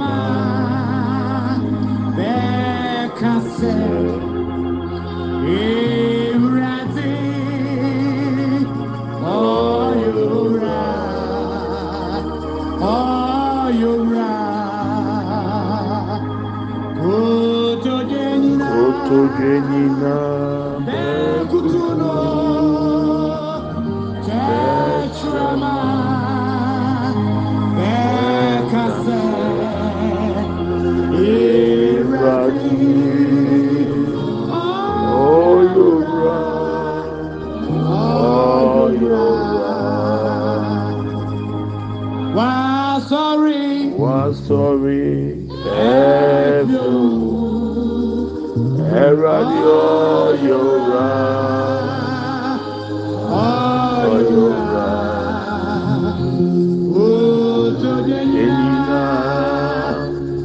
ma bɛka sɛ ewurade ɔyɛ owura ɔyɛ owura kotodwe nyinaa. sọrí ẹ̀fẹ̀ o ẹ̀rọ adìọ yóò rà ọ yóò rà ènìyàn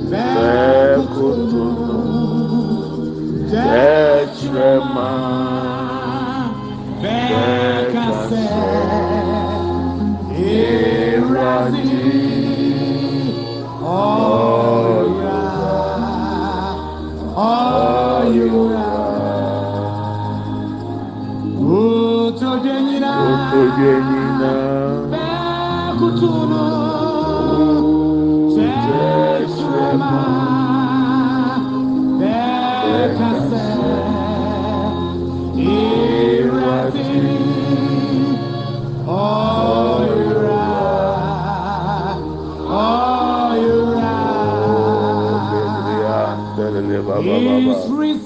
bẹ́ẹ̀ kó tó nù bẹ́ẹ̀ tirẹ̀ máa. Kotodwe nyina bẹ́ẹ̀kutunu tẹ̀síwẹ́mà bẹ́ẹ̀kasẹ̀ ìrọ̀lì ọ̀yà ọ̀yà. He's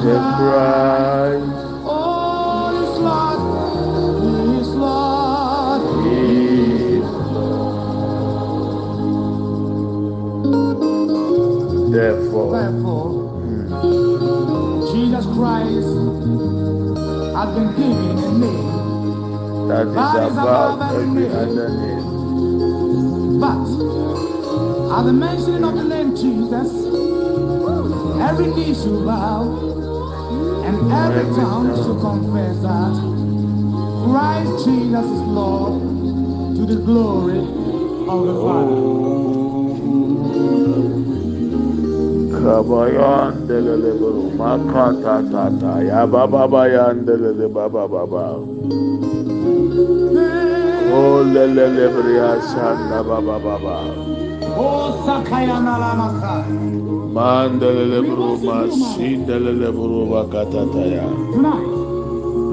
Christ. Oh, is Lord, is Lord. Therefore, Therefore, hmm. Jesus Christ has been given a name, that is above every other name. but at the mention of the name Jesus, every knee should bow and every tongue should confess that Christ Jesus is Lord to the glory of the Father. Kabayan delele bro makata tata ya baba baba baba o lelele bria shanda baba baba Oh, oh Sakayana. Man delele bro masin delele bro bakata ya Tonight,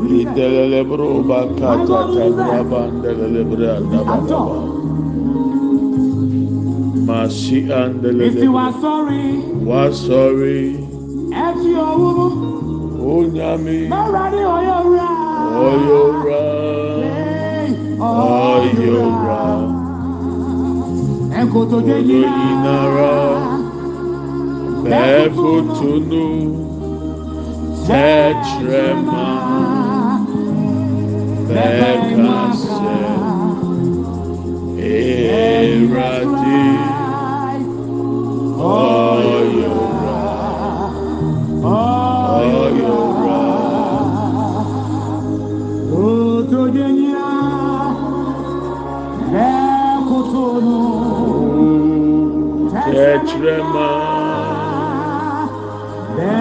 we declare idelele bro bakata ta ban delele bria to be da baba masi an If you are sorry, wa sorry. If you are woman, o nyami Already on your right. oyora Oh, oyora And go to the Olóyinara. bẹ́ẹ̀kútùnú tẹ́tírẹ́mà bẹ́ẹ̀kásẹ̀ Mevutunu Tetrema Bekase Eradi Oyora Oyora Otogenya Mevutunu Tetrema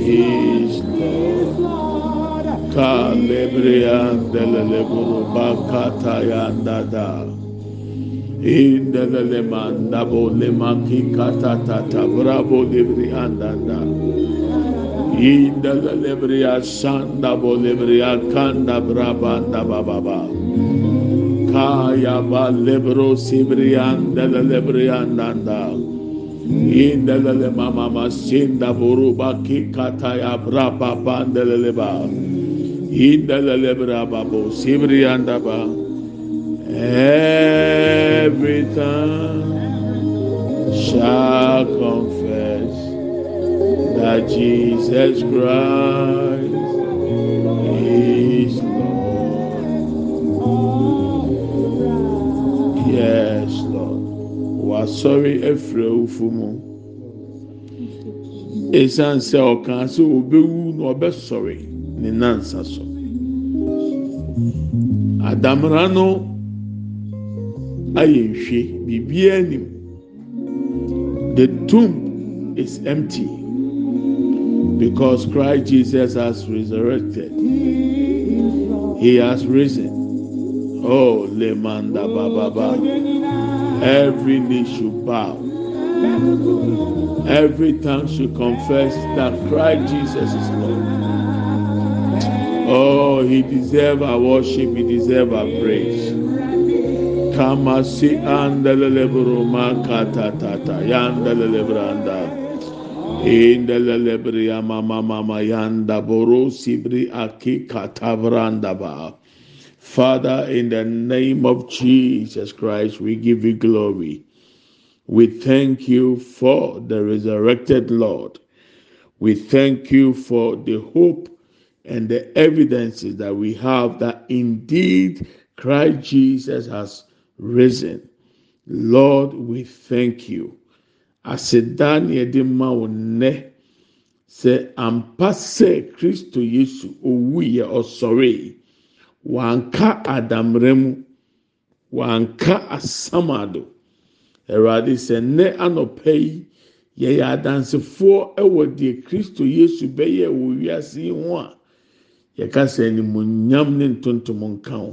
is Lord. Lord. Kalebriandelele bakata yandada. Indelele mandabo lemaki kata tata bravo lebriandanda. Indelele bria sanda bo lebria kanda brabanda bababa. Kaya ba lebro sibriandele lebriandanda. Indelele mama masinda buruba kikata ya braba bandelele ba. Indelele braba bo sibrianda ba. Every tongue shall confess that Jesus Christ is Lord. Yes, Lord. Wasɔre efiri awufo mu. Esan sɛ ɔkan sɛ obewu na ɔbɛsɔre ne nansa so. Adamra no ayɛ nhwie biribiara anim. The tomb is empty because Christ Jesus has resurrected. He has risen. Oh, Lemanda Baba. Every knee should bow. Every tongue should confess that Christ Jesus is Lord. Oh, He deserves our worship. He deserves our praise. Kama si andelele buruma kata tata yandelele branda. Indelele bria mama mama yanda boro sibri aki kata branda ba. Father, in the name of Jesus Christ, we give you glory. We thank you for the resurrected Lord. We thank you for the hope and the evidences that we have that indeed Christ Jesus has risen. Lord, we thank you. Aseda na yɛde ma wo nnɛ sɛ ampa sɛ Kristo Yesu wanka adamrɛ mu wanka asamado Awurade sɛ nnɛ anɔpa yi yɛyɛ adansefoɔ ɛwɔ deɛ Kristo Yesu bɛyɛ wɔ wiase yi ho a yɛka sɛ animonyam ne ntontom nka ho.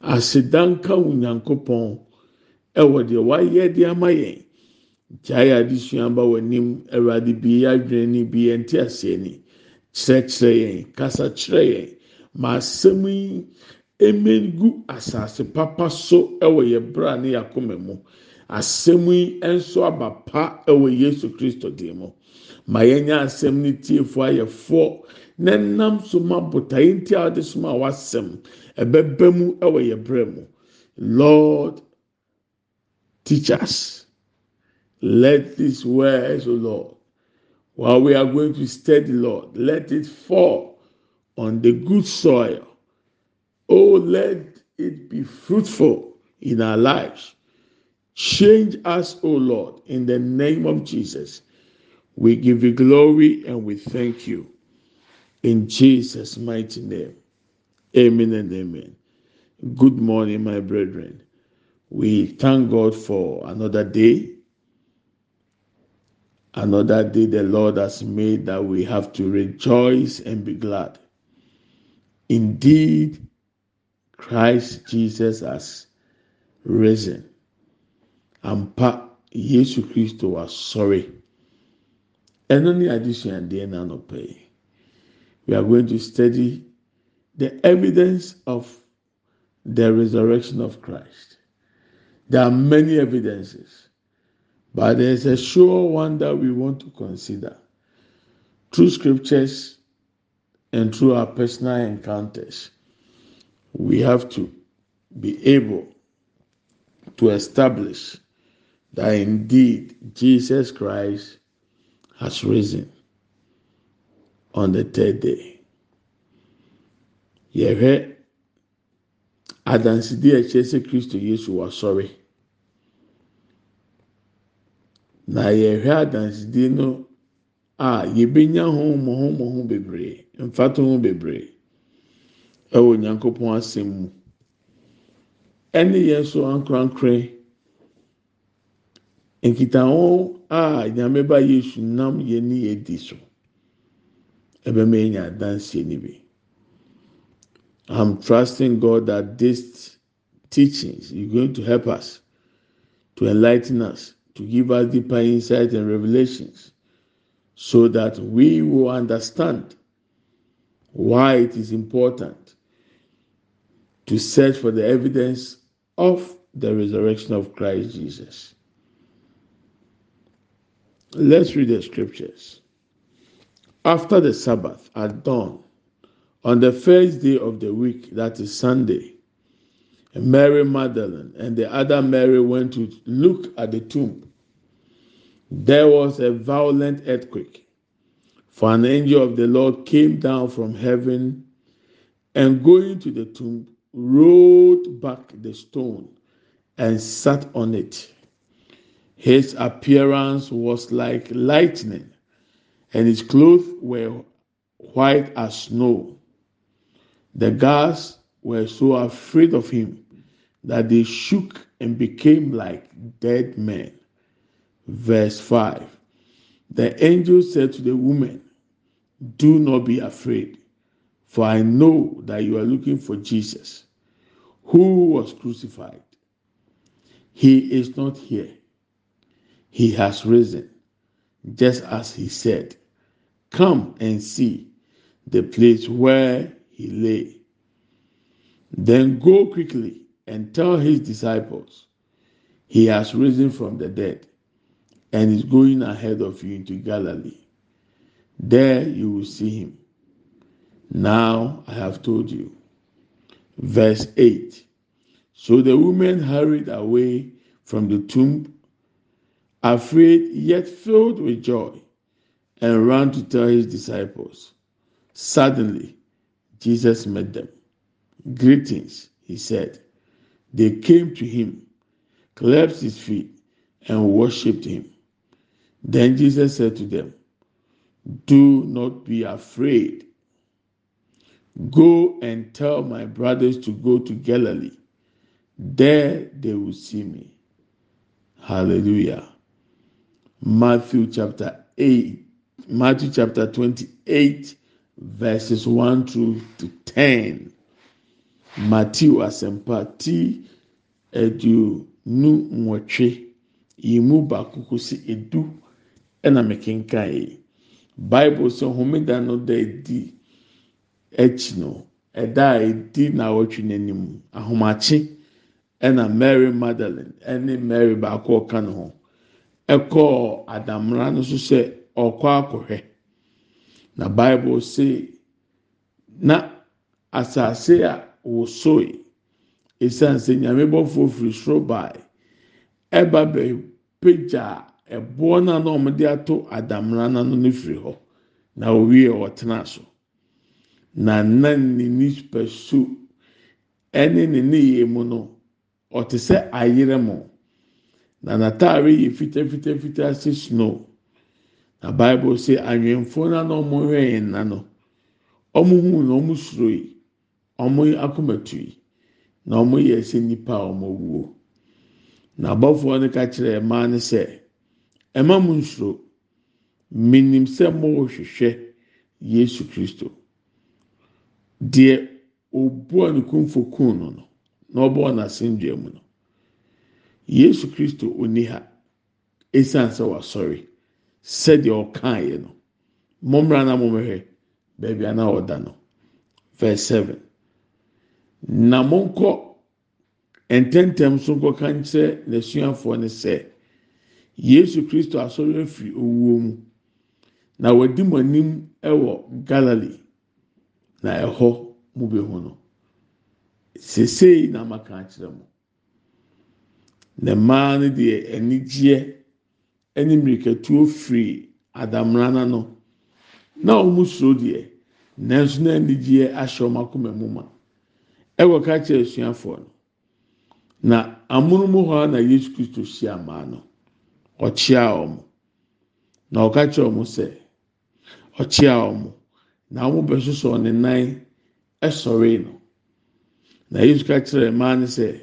aseda nka wo nyankopɔn ɛwɔ deɛ wayɛ de ama yɛn. Gyae adesua ba w'anim awurade bie adwene ni bie nte aseɛ ni kyerɛkyerɛ yɛn kasa kyerɛ yɛn. Ma asɛm yi emegu asase papa so ɛwɔ yɛ bra ne yakoma mu asɛm yi nso aba pa ɛwɔ yesu kristo dim mu. Ma yɛnyɛ asɛm ne tiefoɔ ayɛfoɔ na nam so ma botaeɛ nti a wɔde soma a wasɛm ɛbɛba mu ɛwɔ yɛ mu. Lord teach us. Let these words o lord while we are going to study lord let it fall on the good soil. Oh let it be fruitful in our lives change us o lord in the name of jesus we give you glory and we thank you in jesus mighty name Amen and amen. Good morning, my brethren. We thank God for another day. Another day the Lord has made that we have to rejoice and be glad. Indeed, Christ Jesus has risen. Ampa Yesu Kristo was sorry. And only addition at the end pay. We are going to study the evidence of the resurrection of Christ. There are many evidences, but there's a sure one that we want to consider through scriptures and through our personal encounters. We have to be able to establish that indeed Jesus Christ has risen on the third day. Yɛhwɛ adansidi a ɛkyerɛ sɛ Kristo Yesu wasɔre. Na yɛhwɛ adansidi no a yɛbɛnya ho mmɔho ho bebree, mfato ho bebree ɛwɔ Nyankopɔn asɛm mu. Ɛne yɛn nso ankorankora. Nkitaho a nyame ba yesu nam yɛ di so ɛbɛma yɛnya adanseɛ ni bi i'm trusting god that this teachings is going to help us to enlighten us to give us deeper insight and revelations so that we will understand why it is important to search for the evidence of the resurrection of Christ Jesus. Let's read the scriptures. After the Sabbath at dawn, on the first day of the week, that is Sunday, Mary Magdalene and the other Mary went to look at the tomb there was a violent earthquake. For an angel of the Lord came down from heaven and going to the tomb, rolled back the stone and sat on it. His appearance was like lightning, and his clothes were white as snow. The guards were so afraid of him that they shook and became like dead men verse 5. The angel said to the woman, Do not be afraid, for I know that you are looking for Jesus, who was crucified. He is not here, he has risen, just as he said. Come and see the place where he lay. Then go quickly and tell his disciples, He has risen from the dead and is going ahead of you into Galilee. There you will see him. Now I have told you. Verse 8 So the woman hurried away from the tomb, afraid yet filled with joy, and ran to tell his disciples. Suddenly, Jesus met them. Greetings, he said. They came to him, clasped his feet, and worshipped him. Then Jesus said to them, Do not be afraid. Go and tell my brothers to go to Galilee. There they will see me. Hallelujah. Matthew chapter 8, Matthew chapter 28, verses 1 through to 10. Matthew asempa ti edu nu nwɔtwe yi mu baako kosi edu ɛna mekenkan yi bible sɛ homeda no da edi akyi no ɛda a edi na awɔtwe n'anim ahomakye ɛna mary magdalene ɛne mary baako ɔka ne ho. Ɛkɔɔ adamra no so sɛ ɔkɔ akɔhwɛ. Na bible sɛ na asase a wosoe esan sɛ nyame bɔfoɔ firi soro baa ɛba bɛyɛ pagya ɛboɔ no a na wɔde ato adamra n'ano no firi hɔ. Na owie ɔtena so. Na na ne nipa so ɛne ne ne yie mu no ɔte sɛ ayerɛ mo na n'ataare yɛ fitafitafita sɛ snow. Na bible sɛ anwɛnfoɔ no a na wɔn hwɛ yɛn na no. Wɔn hu na wɔn suro yi wɔn akomatu yi na wɔn yɛ sɛ nipa a wɔn wuo. Na abɔfoɔ no ka kyerɛ mmaa no sɛ ɛma mu nsoro minim sɛ mo hwehwɛ yesu kristo. Deɛ obua ne kumfo kun no no na ɔbɔ n'asɛnnua mu no yesu kristo oni ha. Esan sɛ wasɔre sɛdeɛ ɔkaeɛ no mɔmmra na mɔmmɛhwɛ baabi a ɔda no. Verse seven. Na monkɔ ntɛntɛm so nkɔka nkyerɛ n'asuafoɔ no sɛ yesu kristo asɔre afiri owuo mu. Na wadi mo anim wɔ galilee. Na ɛhɔ mo bɛhu no. Sesei na maka akyerɛ mo. Na mmaa no deɛ anigyeɛ ne mmirikatuo firi adamra no na wɔn suro deɛ nanso na anigyeɛ ahyɛ wɔn akoma mu ma. Ɛwɔ ka asuafoɔ no. Na amonomu hɔ na yesu kristo hyia mmaa no ɔkyea wɔn. Na ɔka wɔn sɛ ɔkyea wɔn. Na wɔn bɛsosɔ ne nan ɛsɔre no. Na yesu ka mmaa no sɛ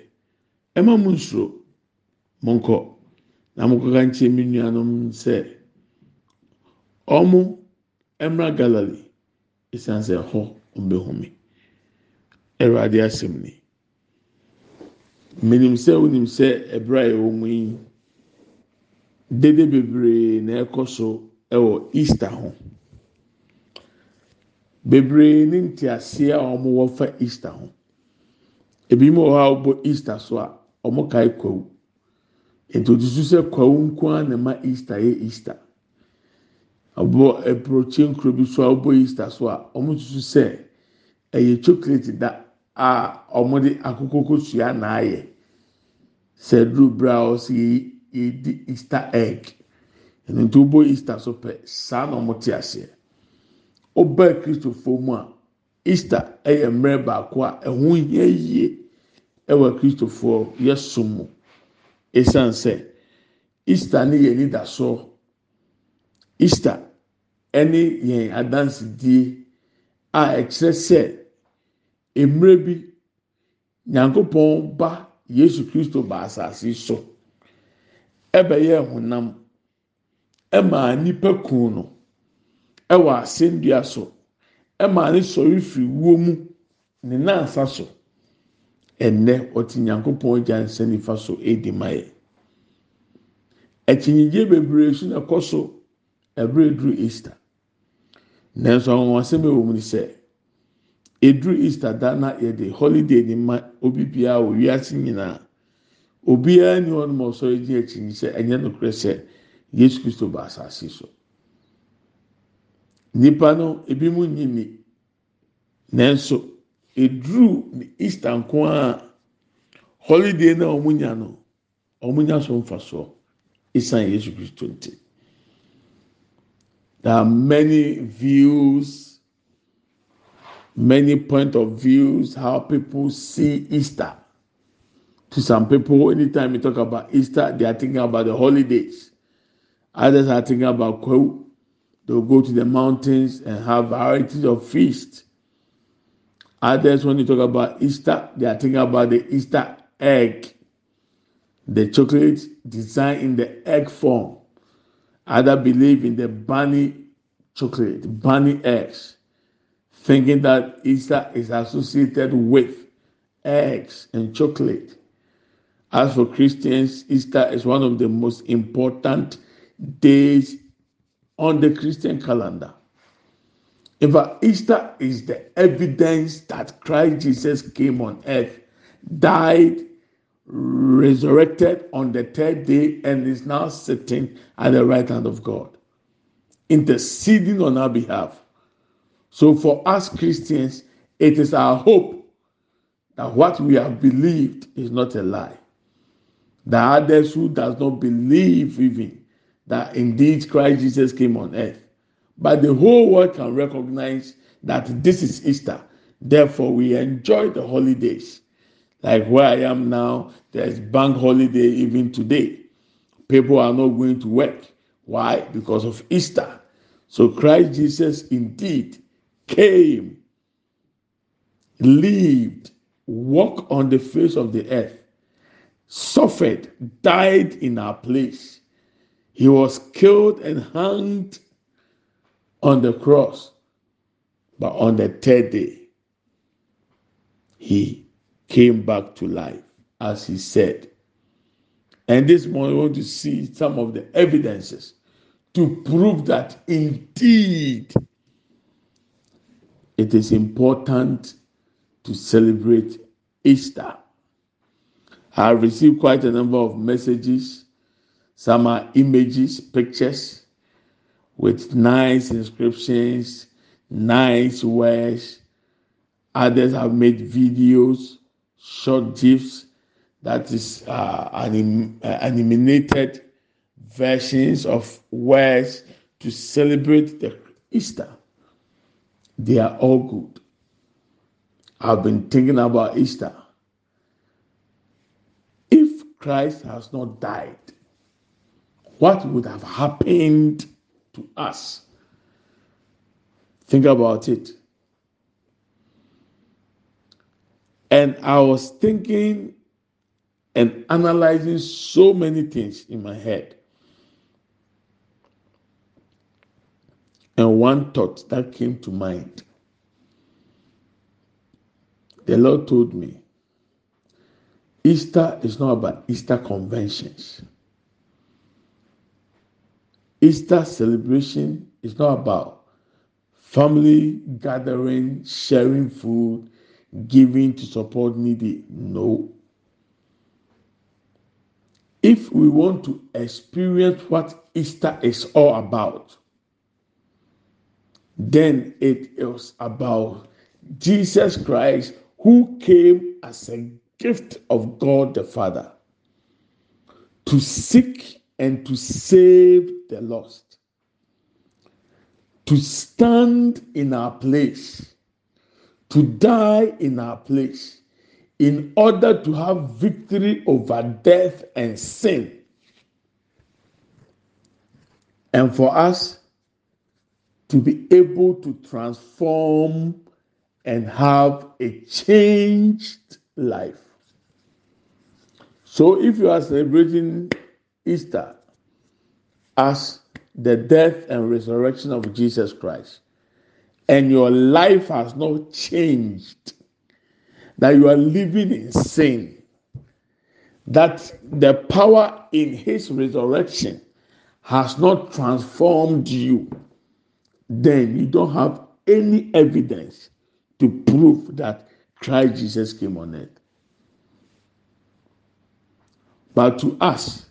ɛma mu nsoro mo nkɔ na mo kɔka nkyɛn mi nuanom sɛ wɔn mmra galilei esan sɛ hɔ wɔn bɛhome ɛwurade asɛm ni menim sɛ wonim sɛ ɛbrɛ a ɛwɔ mu yi dede bebree na ɛkɔ so ɛwɔ easter ho. Bebree ne nteaseɛ a wɔwɔ fa easter ho. Ebi mu wɔ hɔ a wɔbɔ easter so a wɔn kae kwawu ntotoso sɛ kwawu nko ara na ma easter yɛ easter. Abɔ eburokye nkuro bi so a wɔbɔ easter so a wɔn tutu sɛ ɛyɛ chocolate da a wɔde akoko kosua na ayɛ. Sɛ duro bra a ɔsɛ yɛ yɛdi easter egg. Ɛno nti wɔbɔ easter so pɛ saa na wɔte aseɛ. Ɔbaa kristofoɔ mu a easter ɛyɛ mmerɛ baako a ɛho hia yie ɛwɔ kristofoɔ yɛ som mu esan sɛ easter ne yɛ nidasoɔ easter ɛne yɛn adansidie a ɛkyerɛ sɛ mmerɛ bi nyankopɔn ba yesu kristo ba asase so ɛbɛyɛ honam ɛmaa nipa kun no ɛwɔ asɛnnua so ɛmaa ne sɔre firi wuo mu ne nansa so ɛnɛ ɔte nyankopɔn gya nsa nifa so edi ma yɛ bebree so na ɛkɔ so ɛbrɛ eduru easter. Nanso asɛm ɛwɔ mu sɛ eduru easter da na yɛde holiday ni ma obi biara wɔ wiase nyinaa obiara ni wɔn mo ɔsɔre gye akyi sɛ ɛnyɛ nokorɛ sɛ yesu kristo ba asase so. Nipa no ebi mu nyi ni nanso eduru easter nko a holiday na nya no wɔn nya so nfa soɔ esan yesu kristo nti. There are many views many point of views how people see easter. To some people anytime you talk about easter they are thinking about the holidays. Others are thinking about Kwahu they'll go to the mountains and have varieties of feast others when you talk about easter they are thinking about the easter egg the chocolate designed in the egg form Others believe in the bunny chocolate, bunny eggs, thinking that Easter is associated with eggs and chocolate. As for Christians, Easter is one of the most important days on the Christian calendar. In fact, Easter is the evidence that Christ Jesus came on earth, died, resurrected on the third day, and is now sitting at the right hand of God, interceding on our behalf. So, for us Christians, it is our hope that what we have believed is not a lie. The others who does not believe even that indeed Christ Jesus came on earth, but the whole world can recognize that this is Easter. Therefore, we enjoy the holidays. Like where I am now, there's bank holiday even today. People are not going to work. Why? Because of Easter. So Christ Jesus indeed came, lived, walked on the face of the earth, suffered, died in our place. He was killed and hanged on the cross, but on the third day, he came back to life, as he said. And this morning, we want to see some of the evidences to prove that indeed it is important to celebrate Easter. I have received quite a number of messages. Some are images, pictures with nice inscriptions, nice words. Others have made videos, short gifs that is uh, anim, uh, animated versions of words to celebrate the Easter. They are all good. I've been thinking about Easter. If Christ has not died, what would have happened to us? Think about it. And I was thinking and analyzing so many things in my head. And one thought that came to mind. The Lord told me Easter is not about Easter conventions. Easter celebration is not about family gathering, sharing food, giving to support needy. No. If we want to experience what Easter is all about, then it is about Jesus Christ who came as a gift of God the Father to seek and to save the lost, to stand in our place, to die in our place, in order to have victory over death and sin. And for us to be able to transform and have a changed life. So if you are celebrating Easter as the death and resurrection of Jesus Christ, and your life has not changed, that you are living in sin, that the power in his resurrection has not transformed you, then you don't have any evidence to prove that Christ Jesus came on earth. But to us,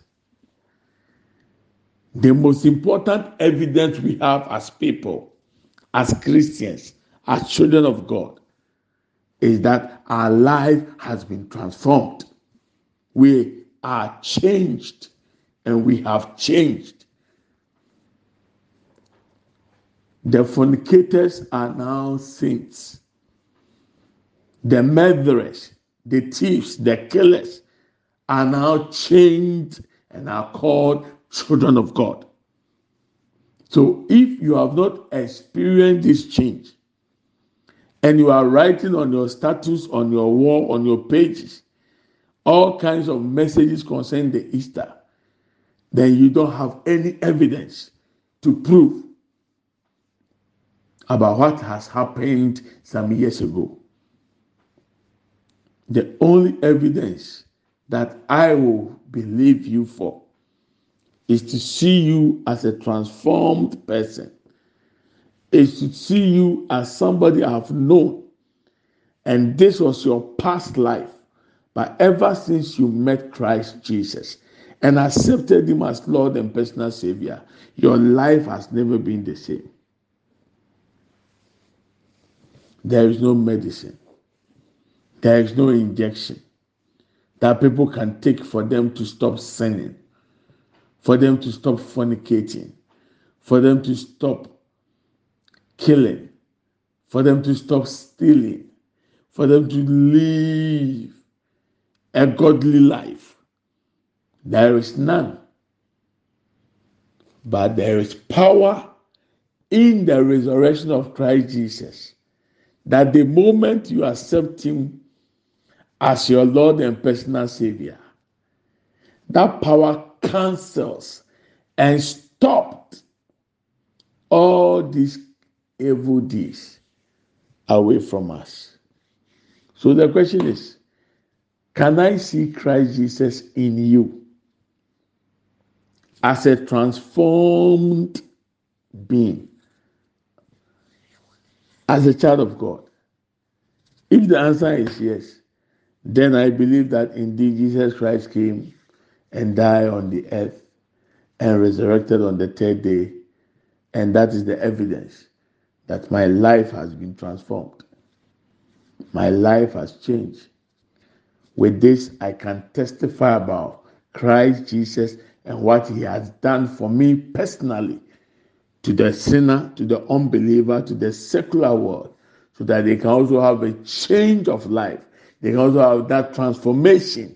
the most important evidence we have as people, as Christians, as children of God, is that our life has been transformed. We are changed and we have changed. The fornicators are now saints. The murderers, the thieves, the killers are now changed and are called children of God. So if you have not experienced this change and you are writing on your status, on your wall, on your pages, all kinds of messages concerning the Easter, then you don't have any evidence to prove about what has happened some years ago. The only evidence that I will believe you for is to see you as a transformed person, is to see you as somebody I've known. And this was your past life. But ever since you met Christ Jesus and accepted Him as Lord and personal Savior, your life has never been the same. There is no medicine, there is no injection that people can take for them to stop sinning, for them to stop fornicating, for them to stop killing, for them to stop stealing, for them to live a godly life. There is none. But there is power in the resurrection of Christ Jesus. That the moment you accept Him as your Lord and personal Savior. That power cancels and stopped all these evil deeds away from us. So the question is Can I see Christ Jesus in you as a transformed being, as a child of God? If the answer is yes, then I believe that indeed Jesus Christ came and died on the earth and resurrected on the third day. And that is the evidence that my life has been transformed. My life has changed. With this, I can testify about Christ Jesus and what he has done for me personally, to the sinner, to the unbeliever, to the secular world, so that they can also have a change of life they can also have that transformation.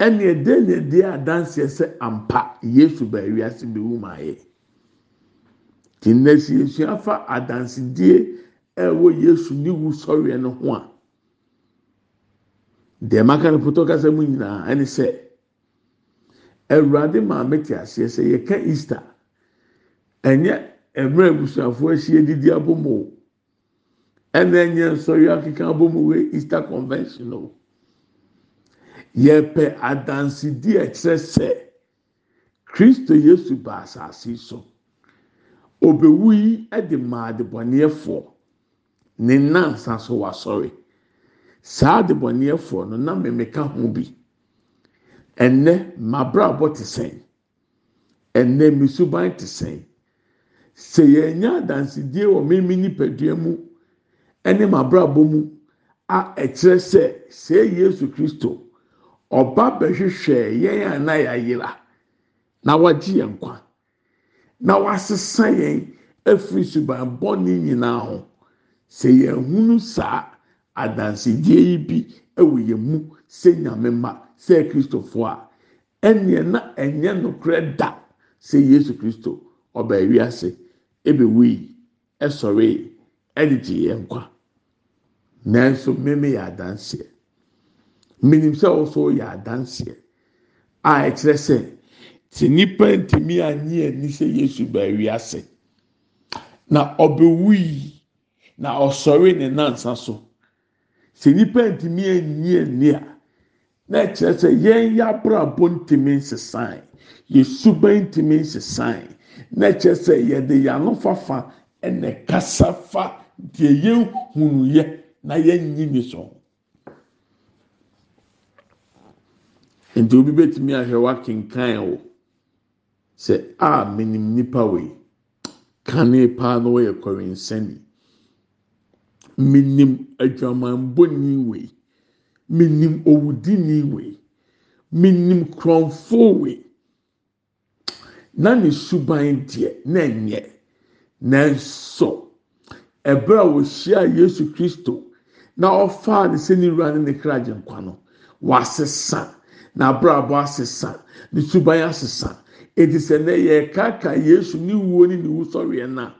Ɛna ɛdɛ na ɛde adanseɛ sɛ ampa Yesu ba ewiase bi wu ma yɛ. Ti nnɛ si esua fa adansidie ɛwɔ Yesu ne wusɔwie no ho a. Deɛ maka no pɔtɔ kasa mu nyinaa ɛne sɛ. awurade maame te aseɛ sɛ yɛka easter ɛnyɛ mmerɛ abusuafoɔ ahyia didi abom o ɛna ɛnyɛ nsɔre akeka abom wɔ easter convention o yɛpɛ adansidi ɛkyerɛ sɛ kristo yesu ba asase so. Obewu yi ɛde maa adebɔneɛfoɔ ne nansa so wasɔre. Saa adebɔneɛfoɔ no na mmemmeka ho bi. ɛnɛ mabrabɔ te sɛn. Ɛnɛ misuban te sɛn. Sɛ yɛnya adansidie wɔ mímí nipadua mu ɛne mabrabɔ mu a ɛkyerɛ sɛ sɛ yesu kristo ɔba bɛhwehwɛ yɛn a na yɛayera na wagye yɛn kwa na wasesa yɛn afiri suban bɔne nyinaa ho. Sɛ yɛn hunu saa adansidie yi bi ɛwɔ yɛn mu sɛ nyame ma. sɛ kristofoɔ a ɛnneɛ na ɛnyɛ nokorɛ da sɛ yesu kristo ɔba ewiase ebewu yi ɛsɔre ɛde gye yɛn kwa nanso mmemme yɛ adanseɛ. Mminim sɛ ɔso yɛ adanseɛ. A ɛkyerɛ sɛ te nipa ntumi anyi ani sɛ yesu ba ewiase. Na ɔbewu yi na ɔsɔre ne nansa so. Sɛ nipa ntumi anyi ani a. na kyerɛ sɛ yɛn yɛ abrabɔ ntumi nsesan yɛ suban ntumi nsesan na kyerɛ sɛ yɛde yɛn fafa ɛna kasa fa deɛ yɛn hunu yɛ na yɛn nyi ni so nti obi betumi ahwɛ wakenkan o sɛ a menim nipa wei. Kane paa na wɔyɛ kɔrensani menim adwamanbɔni wei. menim owudini wei. Menim kurɔnfo wei. Na ne suban deɛ na nyɛ. Nanso ɛberɛ a wɔhyia yesu kristo na ɔfaa ne sɛ ne wura ne ne kra gye nkwa no wasesa na abrabɔ asesa ne suban asesa. Eti sɛ ne yɛ kaka yesu ne wuo ne ne wusɔreɛ na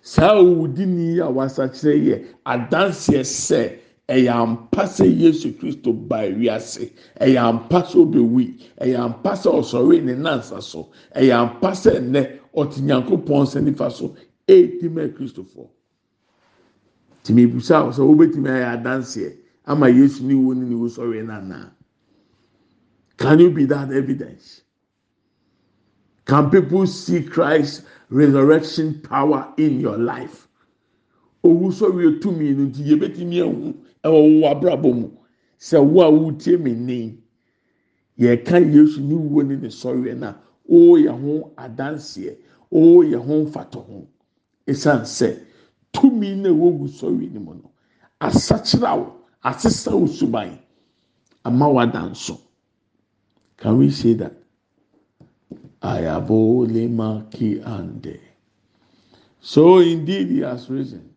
saa owudini a wasakyerɛ yɛ adanseɛ sɛ. ɛyɛ ampa sɛ yesu kristo ba wiase ɛyɛ ampa sɛ ɔbɛwi ɛyɛ ampa sɛ ɔsɔre ne nansa so ɛyɛ ampa sɛ nnɛ ɔte nyankopɔn nsa nifa so ɛɛdi mɛ kristofoɔ. Tìmí ibusa sɛ wobɛtìmí ayɛ adanseɛ ama yesu ne wo ne ne wo sɔre nana can you be that evidence? Can people see christ resurrection power in your life? Owu sɔre tumi no nti yɛbɛtìmí ɛhu. ɛwɔ wo abrabɔ mu. Sɛ wo a wotie mi ni yɛka yesu ne wuo ne ne sɔreɛ na ɔɔyɛ ho adanseɛ ɔɔyɛ ho mfatɔ ho. Esan sɛ tumi na ɛwɔ wu sɔreɛ ne mu no asakyerɛ wo asesa wo suban ama wadanso can we say that ayabo lema ki ande so indeed he has risen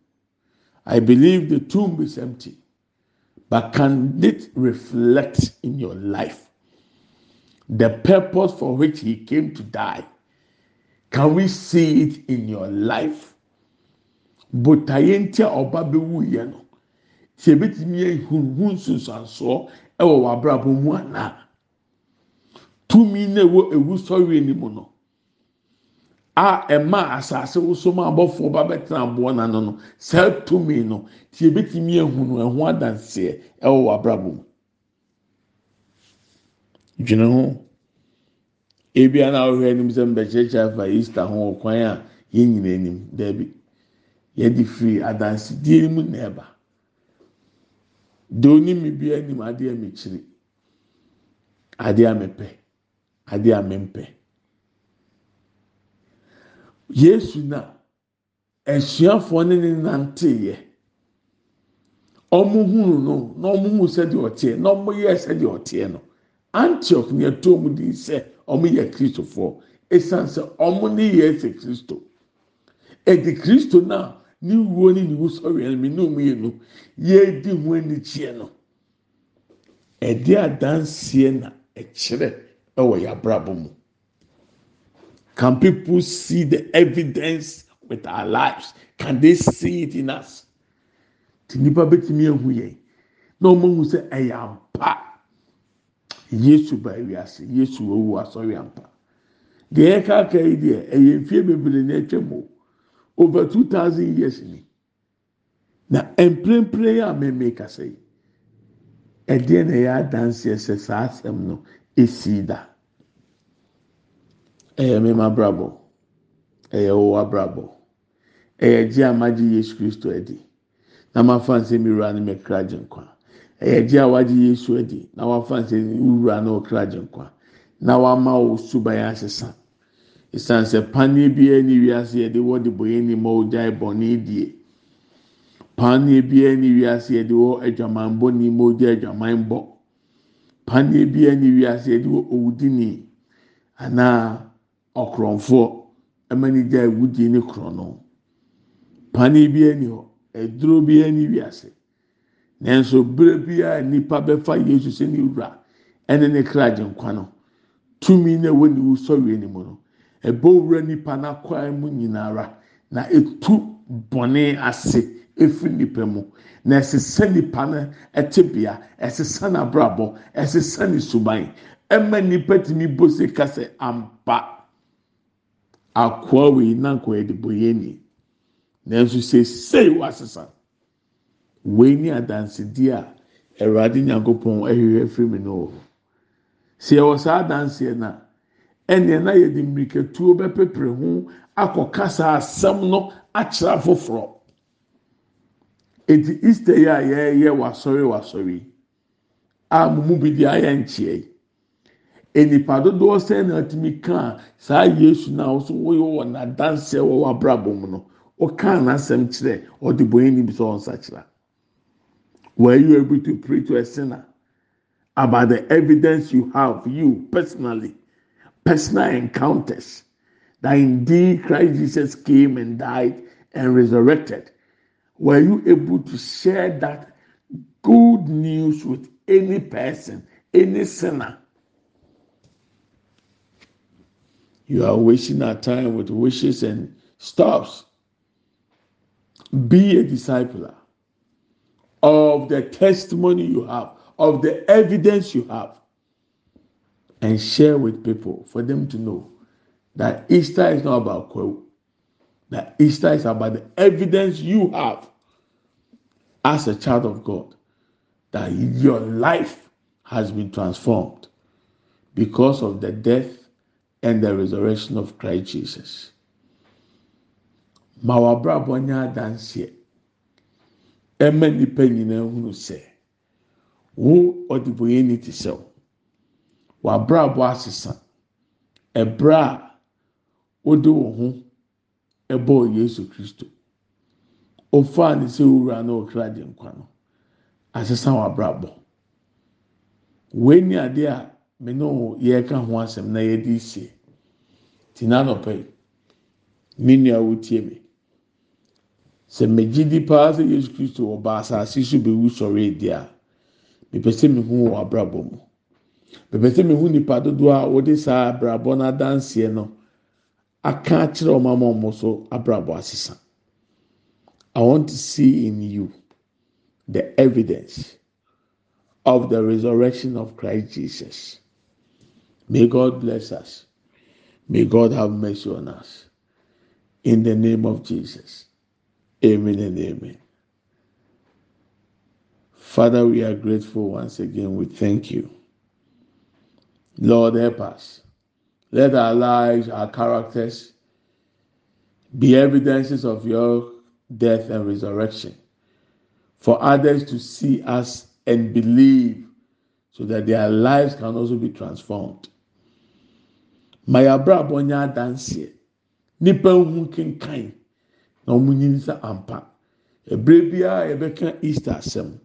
i believe the tomb is empty. but can it reflect in your life the purpose for which he came to die? Can we see it in your life? botaeɛ nti a ɔba bɛwu yɛ no tí ebitumi ehunhun nsunsuansoɔ ɛwɔ w'abrabɔ mu tumi na ɛwɔ ewu sɔre anim no a ɛma asase wosom abɔfoɔ ba bɛtena aboɔ n'ano no saa tumi no tie betumi ehunu ɛho adanseɛ ɛwɔ w'abrabɔ mu. Dwene ho. Ebi a na ɔhwɛ anim sɛ mbɛkyerɛkyerɛ afa easter ho ɔkwan a yɛn nyinaa anim dɛbi yɛde firi adansidie mu na ɛba. De onim bi anim adeɛ mi kyiri adeɛ a mepɛ adeɛ a mempɛ. yesu na asuafoɔ ne ne nanteeɛ. Ɔmo hunu no na ɔmo hu sɛdeɛ ɔteɛ na ɔmo yɛ sɛdeɛ ɔteɛ no. Antioch na ɛtɔ ɔmo di sɛ ɔmo yɛ kristofoɔ esan sɛ ɔmo ne yɛ ɛsɛ kristo. Ɛdi kristo na ne wuo ne ne wusɔre ɛno mi ne ɔmo yɛ no yɛdi ho anikyeɛ no. Ɛdi adanseɛ na ɛkyerɛ ɛwɔ yɛ abrabɔ mu can people see the evidence with our lives? Can they see it in us? Tí nipa bɛtumi ehu yɛn na wɔn ehu sɛ ɛyɛ ampa yesu ba ewiase yesu owu asɔre ampa deɛ yɛ kaaka yi deɛ ɛyɛ mfie bebree na ɛtwa mu over two thousand years ni. Na mprempren a mɛmɛ kasa yi. Ɛdeɛ na ɛyɛ adanseɛ sɛ saa asɛm no esi da. Ɛyɛ mɛma abrabɔ ɛyɛ ɔwɔ abrabɔ ɛyɛ gye amagye yesu kristo ɛdi. na mafa nsɛm wura no mɛkra gye nkwa. Ɛyɛ gye a wagye yesu adi. Na wafa nsɛm wura no ɔkra gye nkwa. Na wama wo suban asesa. Esan sɛ paneɛ biara ne wiase yɛde wɔde bɔyɛ ni ma ɔgya bɔne die. Paneɛ biara ne wiase yɛde wɔ adwaman bɔ ni ma ɔgya adwaman bɔ. Paneɛ biara ne wiase yɛde wɔ owudini anaa ɔkorɔnfoɔ ɛma ne gya ewudie ne korɔ no paneɛ biara ni hɔ. eduro bi ani wiase nanso bere bi a nipa bɛfa yesu sɛ ne wura ɛne ne kra agye nkwa no tumi na ɛwɔ ne wusɔre anim no ɛbɔ wura nipa n'akɔa mu nyinara na etu bɔne ase efiri nipa mu. Na ɛsesa nipa no ɛte bea ɛsesa n'abrabɔ ɛsesa ne suban ɛma nipa tumi bɔ se kasa ampa akoa wei nankɔ ɛde bɔ yɛn ni. nanso seesei wasesa wei ne adansedie a awurade nyankopɔn ahwehwɛ firi mi no sɛ yɛwɔ saa adanseɛ na ɛnneɛ na yɛde mmirikatuo bɛpepere ho akɔka saa asɛm no akyerɛ foforɔ eti easter yi a yɛyɛ wasɔre wasɔre. A mo mu bi di ayɛ nkyɛn yi enipa dodoɔ sɛn na atumi kaa saa yesu na ɔso wɔyɛ wɔ n'adanseɛ wɔ wɔ abrabɔ mu no. ɔkaa n'asɛm kyerɛ ɔde bɔyɛ nim sɛ ɔnsa kyerɛ. Were you able to pray to a sinner about the evidence you have you personally personal encounters that indeed Christ Jesus came and died and resurrected were you able to share that good news with any person any sinner you are wasting our time with wishes and stops be a discipler of the testimony you have, of the evidence you have, and share with people for them to know that Easter is not about. That Easter is about the evidence you have as a child of God that your life has been transformed because of the death and the resurrection of Christ Jesus. ma w'abrabɔ nyɛ adanseɛ ɛma nipa nyinaa hunu sɛ wo ɔdebɔyɛni te sɛ wo w'abrabɔ asesa. Ɛbrɛ a wode wo ho ɛbɔɔ yesu kristo. Ofaa ne sɛ owura na ɔkra de nkwa no. Asesa w'abrabɔ wei ni adeɛ a me ne yɛreka ho asɛm na yɛde sie. Tina nɔpɛ me nua wotie mi. sɛ megye di paa sɛ yesu kristo ɔba asase so bɛwu sɔre edi a mepɛ sɛ mehu wɔ abrabɔ mu. Mepɛ sɛ mehu nipa dodoɔ a wɔde saa abrabɔ n'adanseɛ no aka akyerɛ wɔn ama wɔn so abrabɔ asesa i want to see in you the evidence of the resurrection of christ jesus may god bless us may god have mercy on us in the name of jesus. Amen and amen. Father, we are grateful once again. We thank you. Lord, help us. Let our lives, our characters be evidences of your death and resurrection. For others to see us and believe so that their lives can also be transformed. Ma yɛabrabɔ nyɛ Nipa hu kenkan. na wɔn nyi sɛ ampa. Ebire biara yɛbɛka easter asɛm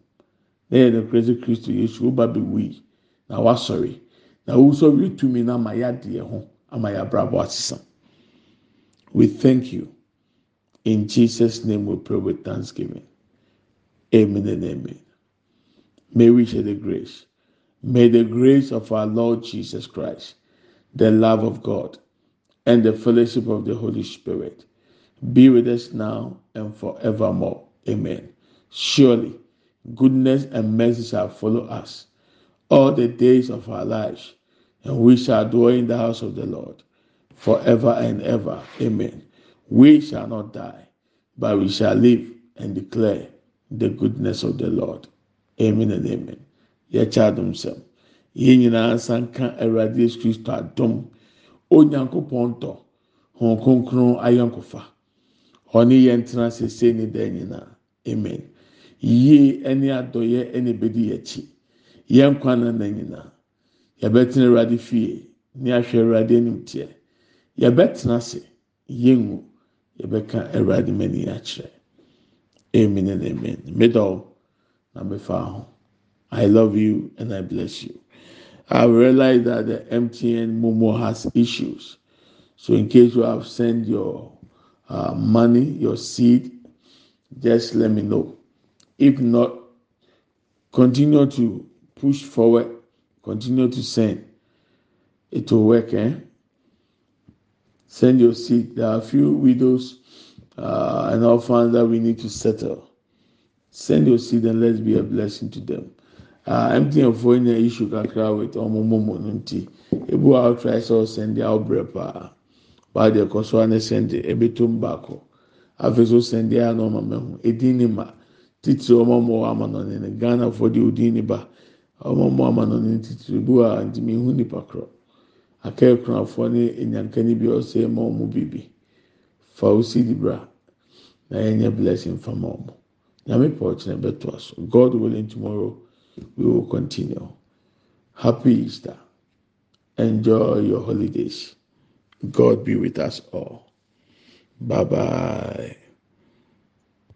na yɛ no kristu kristu yesu woba bɛ wui. Na wasɔre na wosɔre tumi na ama yɛadeɛ ho ama yɛabrabɔ asesa we thank you. In jesus name we pray with thanksgiving. Amen and amen. May we share the grace. May the grace of our lord jesus christ the love of god and the fellowship of the holy spirit be with us now and forevermore. Amen. Surely goodness and mercy shall follow us all the days of our lives, and we shall dwell in the house of the Lord forever and ever. Amen. We shall not die, but we shall live and declare the goodness of the Lord. Amen and amen. Yɛkyɛ adum sɛm. Yɛn nyinaa nsa ka Awurade Yesu Kristo adum. Onyankopɔn tɔ. Hɔn kronkron ayɔnkofa. Ɔne yɛn tena sese ne dan nyinaa. Amen. Yie ɛne adɔyɛ ɛne bedi yɛn. Yɛn nkwa na na nyinaa yɛbɛtena awurade fie. Ne ahwɛ awurade anim teɛ. Yɛbɛtena ase. Yɛbɛka awurade mani akyerɛ. Amen and amen. Middle na mefa ho i love you and i bless you. I realize that the mtn momo has issues. So in case you have sent your uh, money your seed just let me know. If not continue to push forward, continue to send. It will work, eh? Send your seed. There are a few widows uh, and orphans that we need to settle. Send your seed and let's be a blessing to them. Uh, MTN for any issue kakra with ọmọ mọmọ no nti ebu a ɔtry sɛ ɔsɛnde a ɔbrɛ paa baa deɛ kɔ so a ne sɛnde ebetom baako afei so sɛnde a na ɔma mɛho edin ne ma titiri ne Ghana for de odin ba. Ɔmo mo ama no ne titiri bu a ntumi ihu nipa korɔ akɛyɛkunafoɔ ne enyankani bi ɔsɛ ma ɔmo bibi. Fa osi di bra na yɛnyɛ blessing fama ɔmo nyame pɔ ɔkyerɛ bɛto aso god willing tomorrow we will continue. Happy easter. Enjoy your holidays. God be with us all. Bye bye.